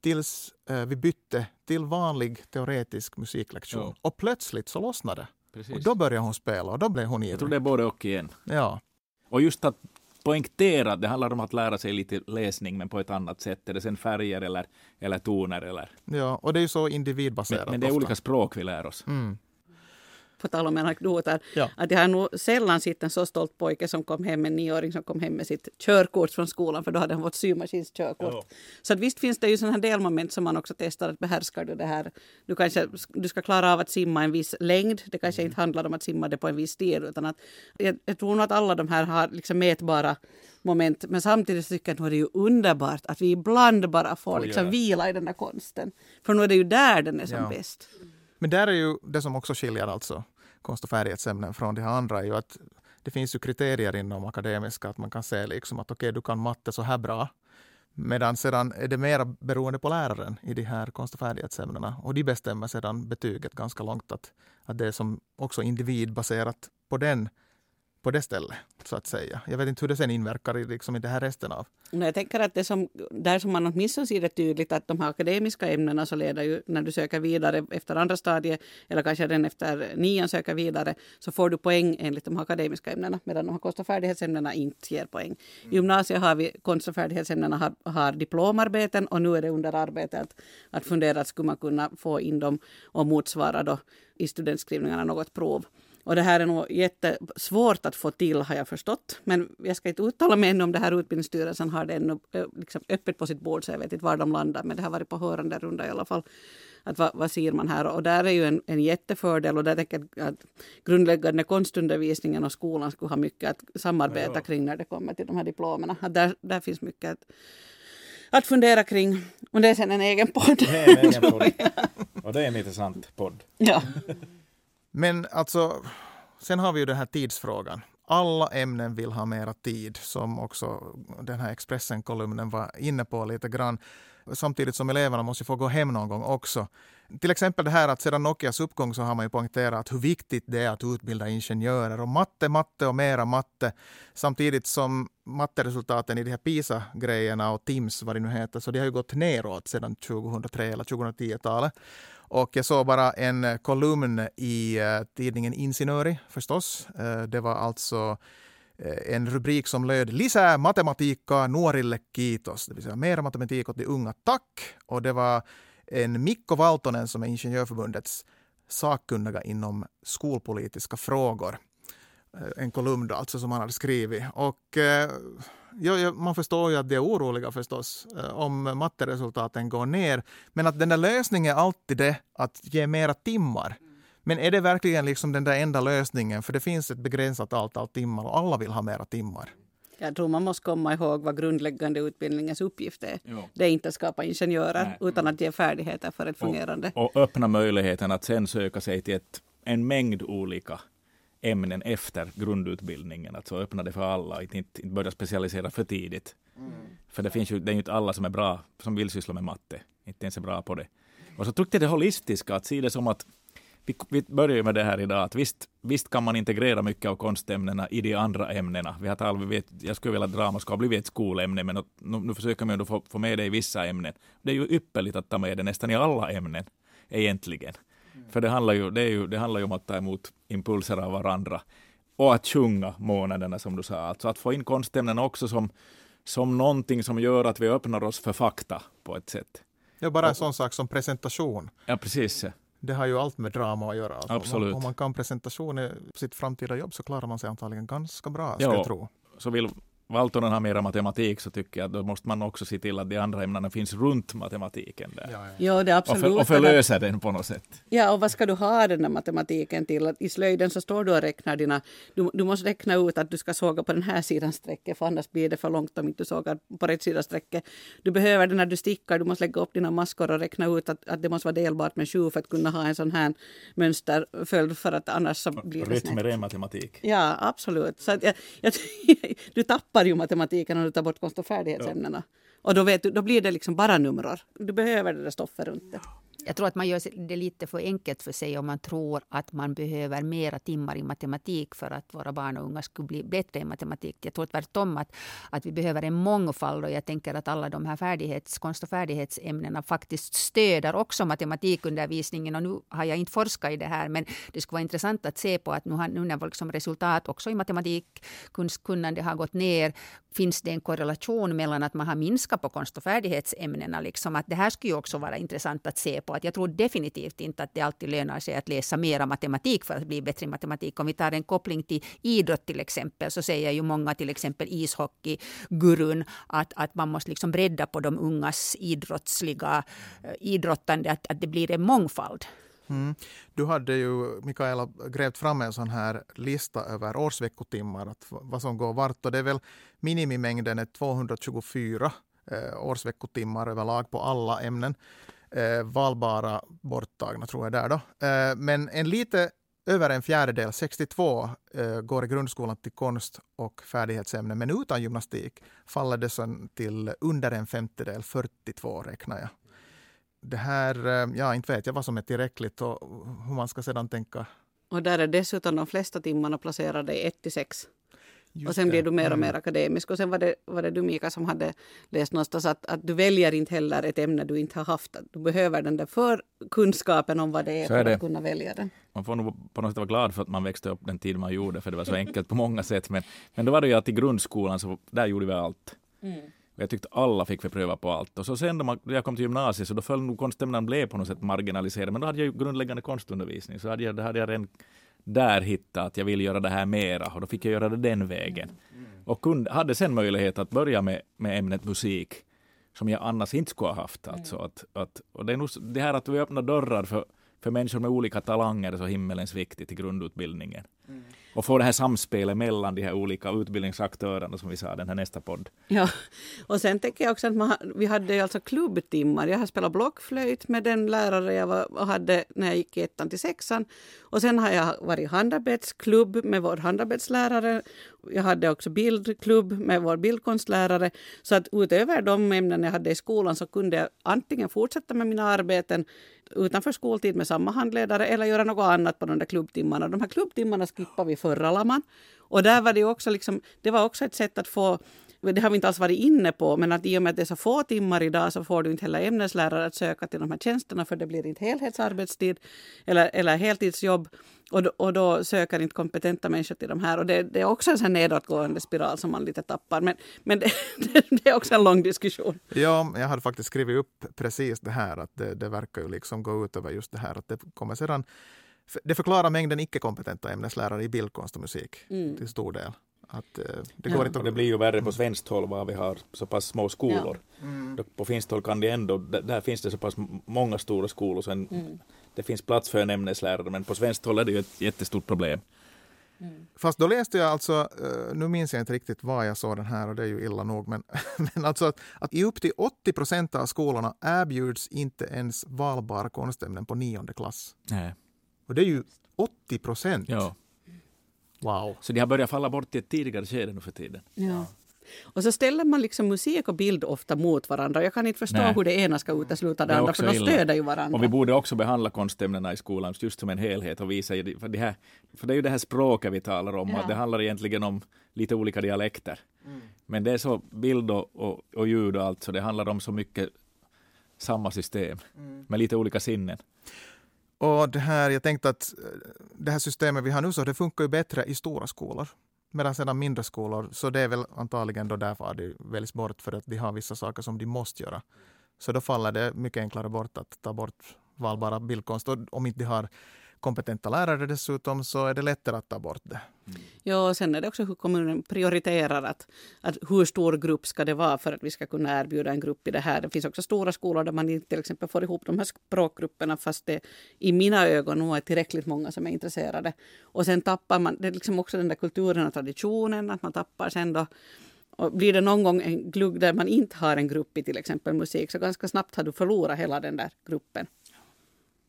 Tills eh, vi bytte till vanlig teoretisk musiklektion. Ja. Och plötsligt så lossnade det. Precis. Och då började hon spela och då blev hon jag tror ivrig. det är både och igen. Ja. Och just att poängtera, det handlar om att lära sig lite läsning men på ett annat sätt. Är det sen färger eller, eller toner eller... ja, och det är ju så Men, individbaserat men det är ofta. olika språk vi lär oss. Mm. På tal om anekdoter, Ja. att jag har nog sällan sett en så stolt pojke som kom hem, en nioåring som kom hem med sitt körkort från skolan, för då hade han fått symaskinskörkort. Så att visst finns det ju sådana här delmoment som man också testar, att behärskar du det här? Du kanske du ska klara av att simma en viss längd, det kanske inte handlar om att simma det på en viss stil, utan att jag, jag tror nog att alla de här har liksom mätbara moment, men samtidigt tycker jag att det är ju underbart att vi ibland bara får liksom vila i den där konsten. För nu är det ju där den är som Ja. bäst. Men där är ju det som också skiljer alltså konst och färdighetsämnen från de här andra är ju att det finns ju kriterier inom akademiska att man kan se liksom att okej, du kan matte så här bra. Medan sedan är det mera beroende på läraren i de här konst och färdighetsämnena och de bestämmer sedan betyget ganska långt att, att det är som också individbaserat på den på det stället så att säga. Jag vet inte hur det sen inverkar i, liksom, i det här resten av. Men jag tänker att det som, där som man åtminstone ser det tydligt att de här akademiska ämnena så leder ju när du söker vidare efter andra stadiet eller kanske den efter nian söker vidare så får du poäng enligt de här akademiska ämnena medan de här konst och färdighetsämnena inte ger poäng. I gymnasiet har vi konst och färdighetsämnena har, har diplomarbeten och nu är det under arbete att, att fundera att skulle man kunna få in dem och motsvara då i studentskrivningarna något prov. Och det här är nog jättesvårt att få till har jag förstått. Men jag ska inte uttala mig ännu om det här utbildningsstyrelsen har det ännu eh, liksom öppet på sitt bord så jag vet inte var de landar. Men det har varit på hörande runda i alla fall. Att vad, vad ser man här? Och där är ju en, en jättefördel och där tänker jag att grundläggande konstundervisningen och skolan skulle ha mycket att samarbeta Ja. kring när det kommer till de här diplomerna. Att där, där finns mycket att, att fundera kring. Och det är sen en egen podd. Det är en egen podd. Och det är en intressant podd. ja. Men alltså, sen har vi ju den här tidsfrågan. Alla ämnen vill ha mera tid, som också den här Expressen-kolumnen var inne på lite grann. Samtidigt som eleverna måste få gå hem någon gång också. Till exempel det här att sedan Nokias uppgång så har man ju poängterat hur viktigt det är att utbilda ingenjörer och matte, matte och mera matte. Samtidigt som matteresultaten i de här PISA-grejerna och TIMS, vad det nu heter, så de har ju gått neråt sedan 2003 eller 2010-talet. Och jag såg bara en eh, kolumn i eh, tidningen Insinöri förstås. Eh, det var alltså eh, en rubrik som löd Lisää matematiikkaa nuorille kiitos. Det vill säga mera matematik åt de unga, tack. Och det var en Mikko Valtonen som är Ingenjörförbundets sakkunniga inom skolpolitiska frågor. Eh, En kolumn då, alltså som han hade skrivit. Och eh, ja, man förstår ju att de är oroliga förstås eh, om matteresultaten går ner. Men att den där lösningen är alltid det att ge mera timmar. Men är det verkligen liksom den där enda lösningen? För det finns ett begränsat antal timmar och alla vill ha mera timmar. Jag tror man måste komma ihåg vad grundläggande utbildningens uppgift är. Ja. Det är inte att skapa ingenjörer Nej. utan att ge färdigheter för ett fungerande. Och öppna möjligheten att sen söka sig till ett, en mängd olika ämnen efter grundutbildningen, alltså öppna det för alla, inte, inte börja specialisera för tidigt. Mm. För det finns ju, det är ju inte alla som är bra, som vill syssla med matte, inte ens är bra på det. Och så tyckte jag det holistiska, att se det som att vi, vi börjar med det här idag, att visst, visst kan man integrera mycket av konstämnena i de andra ämnena. Vi har talat, vi vet, jag skulle vilja att drama ska blivit ett skolämne, men nu, nu försöker man få, få med det i vissa ämnen. Det är ju ypperligt att ta med det nästan i alla ämnen, egentligen. Mm. För det handlar, ju, det, är ju, det handlar ju om att ta emot impulser av varandra och att sjunga månaderna, som du sa. Alltså att få in konstämnena också som, som någonting som gör att vi öppnar oss för fakta på ett sätt. Ja, bara en sån sak som presentation. Ja, precis. Det har ju allt med drama att göra. Alltså, Absolut. Om man kan presentation i sitt framtida jobb så klarar man sig antagligen ganska bra, ska jag tro. Så vill Valtonen har mera matematik så tycker jag att då måste man också se till att de andra ämnena finns runt matematiken där. Ja, ja. det är absolut. Och, för, och förlösa den på något sätt. Ja, och vad ska du ha den där matematiken till? I slöjden så står du och räknar dina... Du, du måste räkna ut att du ska såga på den här sidan strecket för annars blir det för långt om inte du sågar på rätt sida strecket. Du behöver det när du stickar, du måste lägga upp dina maskor och räkna ut att, att det måste vara delbart med sju för att kunna ha en sån här mönsterföljd för att annars så blir det snett. Rytm är matematik. Ja, absolut. Så att jag, jag, du tappar ju matematiken om du tar bort konst och färdighetsämnena. Ja. Och då, vet du, då blir det liksom bara nummer. Du behöver det där stoffet runt det. Jag tror att man gör det lite för enkelt för sig om man tror att man behöver mera timmar i matematik för att våra barn och unga skulle bli bättre i matematik. Jag tror tvärtom att, att vi behöver en mångfald och jag tänker att alla de här färdighets, konst och färdighetsämnena faktiskt stöder också matematikundervisningen. Och nu har jag inte forskat i det här men det skulle vara intressant att se på att nu, har, nu när liksom resultat också i matematikkunnande har gått ner, finns det en korrelation mellan att man har minskat på konst och färdighetsämnena. Liksom att det här skulle också vara intressant att se på att jag tror definitivt inte att det alltid lönar sig att läsa mera matematik för att bli bättre i matematik. Om vi tar en koppling till idrott till exempel så säger ju många, till exempel ishockeygurun, att, att man måste liksom bredda på de ungas idrottsliga eh, idrottande, att, att det blir en mångfald. Mm. Du hade ju, Mikaela, grävt fram en sån här lista över årsveckotimmar, att vad som går vart. Och det är väl minimimängden är 224 eh, årsveckotimmar överlag på alla ämnen eh, valbara borttagna, tror jag där då. Eh, men en lite över en fjärdedel, 62, eh, går i grundskolan till konst och färdighetsämnen, men utan gymnastik faller det sen till under en femtedel, 42 räknar jag. Det här, eh, ja, inte vet jag vad som är tillräckligt och hur man ska sedan tänka. Och där är dessutom de flesta timmarna placerade i 1 till 6. Just och sen det. blir du mer och mm. mer akademisk. Och sen var det, var det du Mika som hade läst någonstans att, att du väljer inte heller ett ämne du inte har haft. Du behöver den där förkunskapen om vad det är, så för är det. att kunna välja den. Man får nog på något sätt vara glad för att man växte upp den tid man gjorde, för det var så enkelt på många sätt. Men, men då var det ju att i grundskolan, så där gjorde vi allt. Mm. Jag tyckte alla fick vi pröva på allt. Och så sen då jag kom till gymnasiet så då föll nog konstämnena blev på något sätt marginaliserade. Men då hade jag ju grundläggande konstundervisning. Så hade jag, då hade jag redan där hitta att jag vill göra det här mera och då fick jag göra det den vägen. Mm. Och kunde, hade sen möjlighet att börja med, med ämnet musik som jag annars inte skulle ha haft. Alltså att, att, och det är nog det här att vi öppnar dörrar för, för människor med olika talanger är så himmelens viktigt i grundutbildningen. Mm och få det här samspelet mellan de här olika utbildningsaktörerna som vi sa den här nästa podd. Ja, och sen tänker jag också att man, vi hade alltså klubbtimmar. Jag har spelat blockflöjt med den lärare jag var, hade när jag gick i ettan till sexan. Och sen har jag varit i handarbetsklubb med vår handarbetslärare. Jag hade också bildklubb med vår bildkonstlärare. Så att utöver de ämnen jag hade i skolan så kunde jag antingen fortsätta med mina arbeten utanför skoltid med samma handledare eller göra något annat på de där klubbtimmarna. De här klubbtimmarna skippade vi förra laman. Och där var det också, liksom, det var också ett sätt att få det har vi inte alls varit inne på, men att i och med att det är så få timmar idag så får du inte heller ämneslärare att söka till de här tjänsterna för det blir inte helhetsarbetstid eller, eller heltidsjobb. Och då, och då söker inte kompetenta människor till de här. Och det, det är också en sån nedåtgående spiral som man lite tappar. Men, men det, det, är också en lång diskussion. Ja, jag hade faktiskt skrivit upp precis det här att det, det verkar ju liksom gå ut över just det här att det kommer sedan det förklarar mängden icke-kompetenta ämneslärare i bildkonst och musik mm. till stor del. Att, eh, det, går inte att... det blir ju värre på svenskt håll var vi har så pass små skolor. Ja. Mm. På finskt håll kan det ändå, där finns det så pass många stora skolor, sen mm. det finns plats för en ämneslärare, men på svenskt håll är det ju ett jättestort problem. Mm. Fast då läste jag alltså, eh, nu minns jag inte riktigt var jag såg den här och det är ju illa nog, men, men alltså att, att i upp till 80 procent av skolorna erbjuds inte ens valbara konstämnen på nionde klass. Nej. Och det är ju 80 procent. Ja. Wow. Så de har börjat falla bort i ett tidigare skede nu för tiden. Ja. Och så ställer man liksom musik och bild ofta mot varandra. Jag kan inte förstå Nej. hur det ena ska utesluta det, Det andra, för de stöder ju varandra. Och vi borde också behandla konstämnena i skolan just som en helhet och visa, för, det här, för det är ju det här språket vi talar om, Ja. och det handlar egentligen om lite olika dialekter. Men det är så bild och, och, och ljud och allt, så det handlar om så mycket samma system, med lite olika sinnen. Och det här, jag tänkte att eh, det här systemet vi har nu så det funkar ju bättre i stora skolor. Medan sedan mindre skolor, så det är väl antagligen då därför det väljs bort för att de har vissa saker som de måste göra. Så då faller det mycket enklare bort att ta bort valbara bildkonst. Och om inte de har kompetenta lärare dessutom så är det lättare att ta bort det. Mm. Ja, och sen är det också hur kommunen prioriterar att, att hur stor grupp ska det vara för att vi ska kunna erbjuda en grupp i det här. Det finns också stora skolor där man inte till exempel får ihop de här språkgrupperna fast det i mina ögon nog är tillräckligt många som är intresserade. Och sen tappar man, det är liksom också den där kulturen och traditionen att man tappar sen då och blir det någon gång en glugg där man inte har en grupp i till exempel musik så ganska snabbt har du förlorat hela den där gruppen.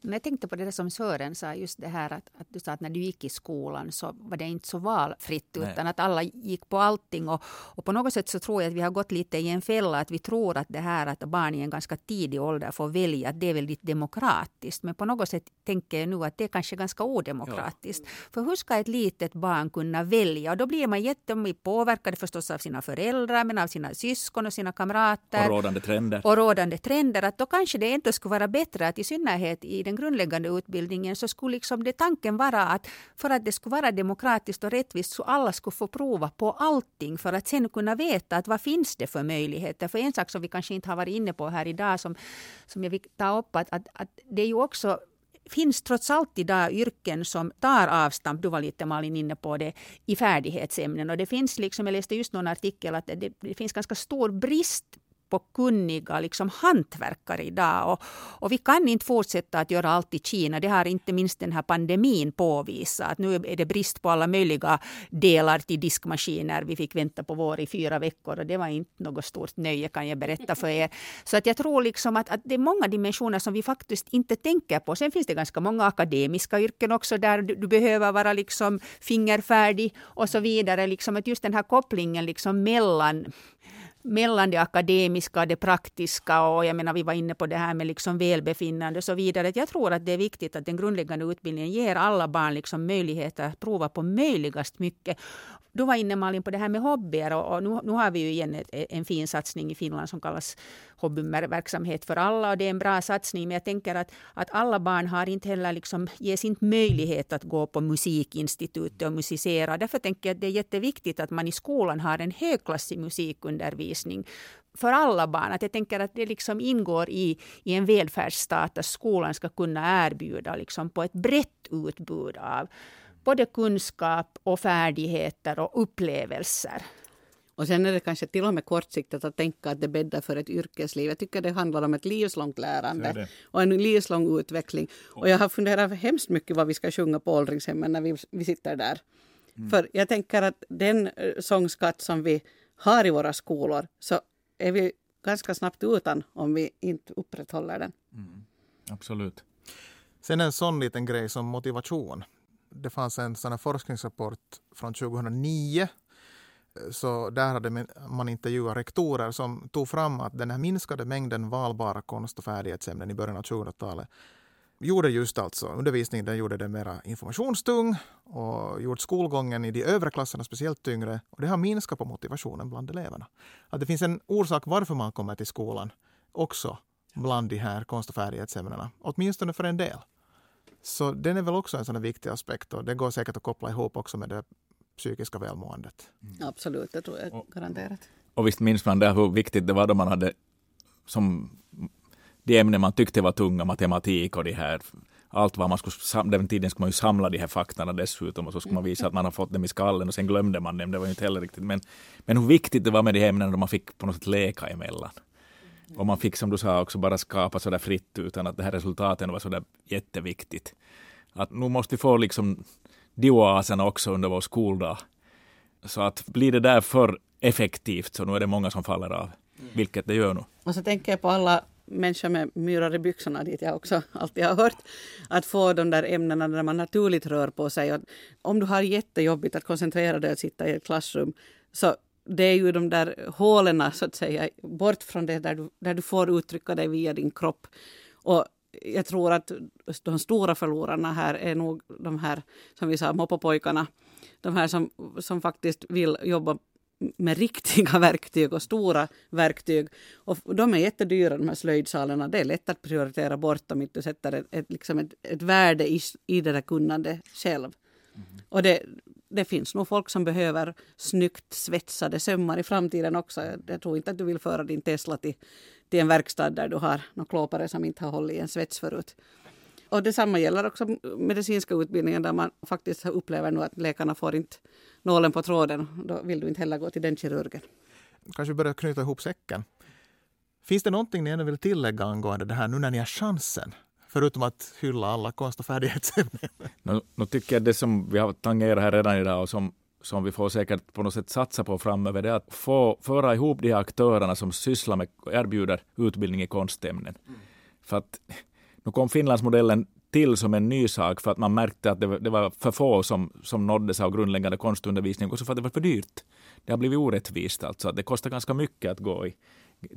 Men jag tänkte på det där som Sören sa, just det här att, att du sa att när du gick i skolan så var det inte så valfritt Nej. utan att alla gick på allting och, och på något sätt så tror jag att vi har gått lite i en fälla att vi tror att det här att barn i en ganska tidig ålder får välja att det är väldigt demokratiskt men på något sätt tänker jag nu att det är kanske ganska odemokratiskt. För hur ska ett litet barn kunna välja? Och då blir man jättemycket påverkad förstås av sina föräldrar men av sina syskon och sina kamrater Och rådande trender. och rådande trender, att då kanske det ändå skulle vara bättre att i synnerhet i den den grundläggande utbildningen så skulle liksom det tanken vara att för att det skulle vara demokratiskt och rättvist så alla skulle få prova på allting för att sen kunna veta att vad finns det för möjligheter. För en sak som vi kanske inte har varit inne på här idag som, som jag vill ta upp att, att, att det är ju också finns trots allt idag yrken som tar avstamp, du var lite Malin inne på det, i färdighetsämnen. Och det finns liksom, jag läste just någon artikel att det, det finns ganska stor brist på kunniga liksom, hantverkare idag. Och, och vi kan inte fortsätta att göra allt i Kina. Det har inte minst den här pandemin påvisat. Att nu är det brist på alla möjliga delar till diskmaskiner. Vi fick vänta på vår i fyra veckor och det var inte något stort nöje kan jag berätta för er. Så att jag tror liksom att, att det är många dimensioner som vi faktiskt inte tänker på. Sen finns det ganska många akademiska yrken också där du, du behöver vara liksom fingerfärdig och så vidare. Liksom att just den här kopplingen liksom mellan mellan det akademiska och det praktiska och jag menar vi var inne på det här med liksom välbefinnande och så vidare. Jag tror att det är viktigt att den grundläggande utbildningen ger alla barn liksom möjligheter att prova på möjligast mycket. Du var inne Malin på det här med hobbyer och, och nu, nu har vi ju igen ett, en fin satsning i Finland som kallas hobbyverksamhet för alla och det är en bra satsning men jag tänker att, att alla barn har inte heller liksom, ges inte möjlighet att gå på musikinstitutet och musicera. Därför tänker jag att det är jätteviktigt att man i skolan har en högklassig musikundervisning för alla barn. Att jag tänker att det liksom ingår i, i en välfärdsstat att skolan ska kunna erbjuda liksom på ett brett utbud av både kunskap och färdigheter och upplevelser. Och sen är det kanske till och med kortsiktigt att tänka att det bäddar för ett yrkesliv. Jag tycker det handlar om ett livslångt lärande och en livslång utveckling. Och jag har funderat hemskt mycket vad vi ska sjunga på åldringshemmen när vi, vi sitter där. För jag tänker att den eh, sångskatt som vi har i våra skolor så är vi ganska snabbt utan om vi inte upprätthåller den. Mm, absolut. Sen en sån liten grej som motivation. Det fanns en sån här forskningsrapport från 2009 så där hade man intervjuat rektorer som tog fram att den här minskade mängden valbara konst och färdighetsämnen i början av 2000-talet gjorde just alltså undervisningen den gjorde den mera informationstung och gjort skolgången i de övre klasserna speciellt tyngre. Och det har minskat på motivationen bland eleverna. Att det finns en orsak varför man kommer till skolan också bland de här konst och färdighetsämnena, åtminstone för en del. Så den är väl också en sån här viktig aspekt och det går säkert att koppla ihop också med det psykiska välmåendet. Absolut, det tror jag Och- garanterat. Och visst minns man där hur viktigt det var då man hade som de ämnen man tyckte var tunga, matematik och de här allt vad man skulle, den tiden skulle man ju samla de här faktorna dessutom och så skulle man visa att man har fått dem i skallen och sen glömde man dem, det var ju inte heller riktigt. Men, men hur viktigt det var med de här ämnena då man fick på något sätt leka emellan. Och man fick som du sa också bara skapa sådär fritt utan att det här resultaten var sådär jätteviktigt. Att nu måste vi få liksom de oaserna också under vår skoldag. Så att blir det där för effektivt så nu är det många som faller av. Vilket det gör nu. Och så tänker jag på alla människa med myrar i byxorna, dit jag också alltid har hört, att få de där ämnena där man naturligt rör på sig. Och om du har jättejobbigt att koncentrera dig och sitta i ett klassrum, så det är ju de där hålen, så att säga, bort från det där du, där du får uttrycka dig via din kropp. Och jag tror att de stora förlorarna här är nog de här, som vi sa, moppopojkarna. De här som, som faktiskt vill jobba med riktiga verktyg och stora verktyg. Och de är jättedyra de här slöjdsalarna. Det är lätt att prioritera bort om inte du sätter ett, ett, liksom ett, ett värde i, i det där kunnandet själv. Mm. Och det, det finns nog folk som behöver snyggt svetsade sömmar i framtiden också. Jag tror inte att du vill föra din Tesla till, till en verkstad där du har några klåpare som inte har hållit i en svets förut. Och detsamma gäller också medicinska utbildningen där man faktiskt upplever nu att läkarna får inte nålen på tråden. Då vill du inte heller gå till den kirurgen. Kanske börja knyta ihop säcken. Finns det någonting ni ännu vill tillägga angående det här nu när ni har chansen? Förutom att hylla alla konst och färdighetsämnen. Nu, nu tycker jag det som vi har tangerat här redan idag och som som vi får säkert på något sätt satsa på framöver, det är att få föra ihop de här aktörerna som sysslar med och erbjuder utbildning i konstämnen. Mm. För att nu kom Finlandsmodellen till som en ny sak för att man märkte att det var, det var för få som, som nåddes av grundläggande konstundervisning, också för att det var för dyrt. Det har blivit orättvist alltså. Det kostar ganska mycket att gå i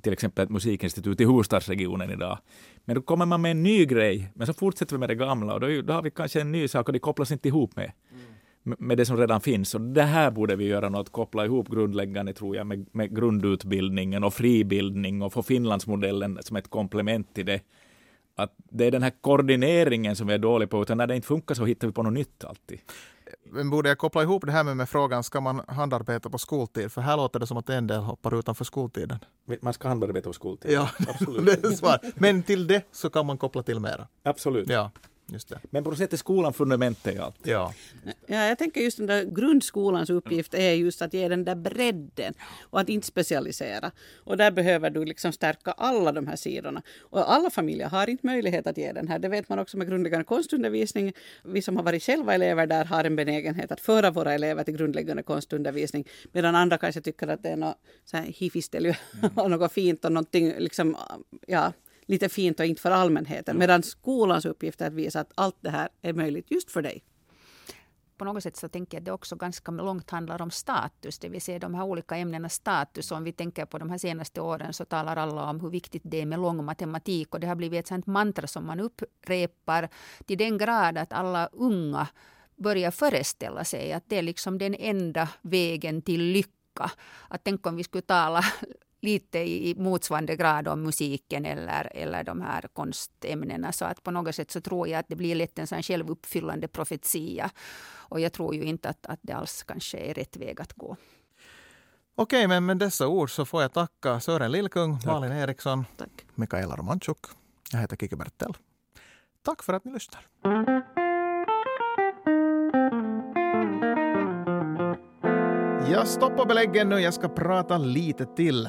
till exempel ett musikinstitut i huvudstadsregionen idag. Men då kommer man med en ny grej, men så fortsätter vi med det gamla och då, då har vi kanske en ny sak och det kopplas inte ihop med. Mm med det som redan finns. Och det här borde vi göra något, koppla ihop grundläggande tror jag med, med grundutbildningen och fribildning och få Finlandsmodellen som ett komplement till det. Att det är den här koordineringen som vi är dåliga på, utan när det inte funkar så hittar vi på något nytt alltid. Men borde jag koppla ihop det här med, med frågan, ska man handarbeta på skoltid? För här låter det som att en del hoppar utanför skoltiden. Man ska handarbeta på skoltid. Ja, Absolut. det är svar. Men till det så kan man koppla till mera. Absolut. Ja. Just det. Men på något sätt är skolan fundamentet i allt. Ja. ja, jag tänker just den där grundskolans uppgift är just att ge den där bredden och att inte specialisera. Och där behöver du liksom stärka alla de här sidorna. Och alla familjer har inte möjlighet att ge den här. Det vet man också med grundläggande konstundervisning. Vi som har varit själva elever där har en benägenhet att föra våra elever till grundläggande konstundervisning. Medan andra kanske tycker att det är något hifistel och något fint och någonting liksom, ja, lite fint och inte för allmänheten. Medan skolans uppgift är att visa att allt det här är möjligt just för dig på något sätt så tänker jag att det också ganska långt handlar om status, det vill säga de här olika ämnenas status. Om vi tänker på de här senaste åren så talar alla om hur viktigt det är med lång matematik och det har blivit ett sånt mantra som man upprepar till den grad att alla unga börjar föreställa sig att det är liksom den enda vägen till lycka. Att tänk om vi skulle tala lite i motsvarande grad om musiken eller, eller de här konstämnena. Så att på något sätt så tror jag att det blir lätt en sån självuppfyllande profetia. Och jag tror ju inte att, att det alls kanske är rätt väg att gå. Okej, men med dessa ord så får jag tacka Sören Lillkung, Tack. Malin Eriksson, Tack. Mikaela Romanchuk. Jag heter Kiki Bertel. Tack för att ni lyssnar. Jag stoppar beläggen nu, jag ska prata lite till.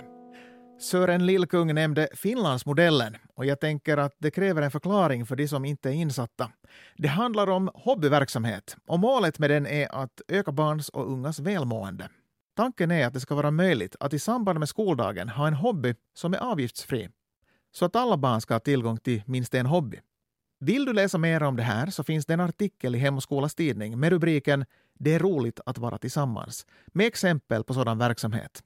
Sören Lillkung nämnde Finlandsmodellen och jag tänker att det kräver en förklaring för de som inte är insatta. Det handlar om hobbyverksamhet och målet med den är att öka barns och ungas välmående. Tanken är att det ska vara möjligt att i samband med skoldagen ha en hobby som är avgiftsfri, så att alla barn ska ha tillgång till minst en hobby. Vill du läsa mer om det här så finns det en artikel i Hem och skolas tidning med rubriken Det är roligt att vara tillsammans med exempel på sådan verksamhet.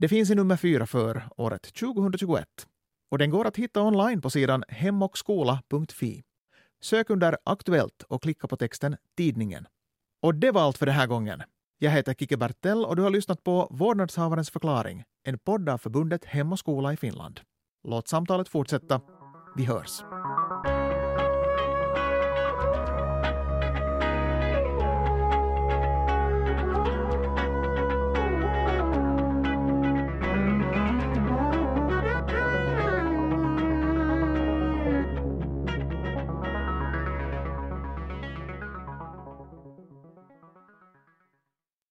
Det finns i nummer fyra för året 2021 och den går att hitta online på sidan hemochskola.fi. Sök under Aktuellt och klicka på texten Tidningen. Och det var allt för den här gången. Jag heter Kike Bertell och du har lyssnat på Vårdnadshavarens förklaring, en podd av förbundet Hem och skola i Finland. Låt samtalet fortsätta. Vi hörs.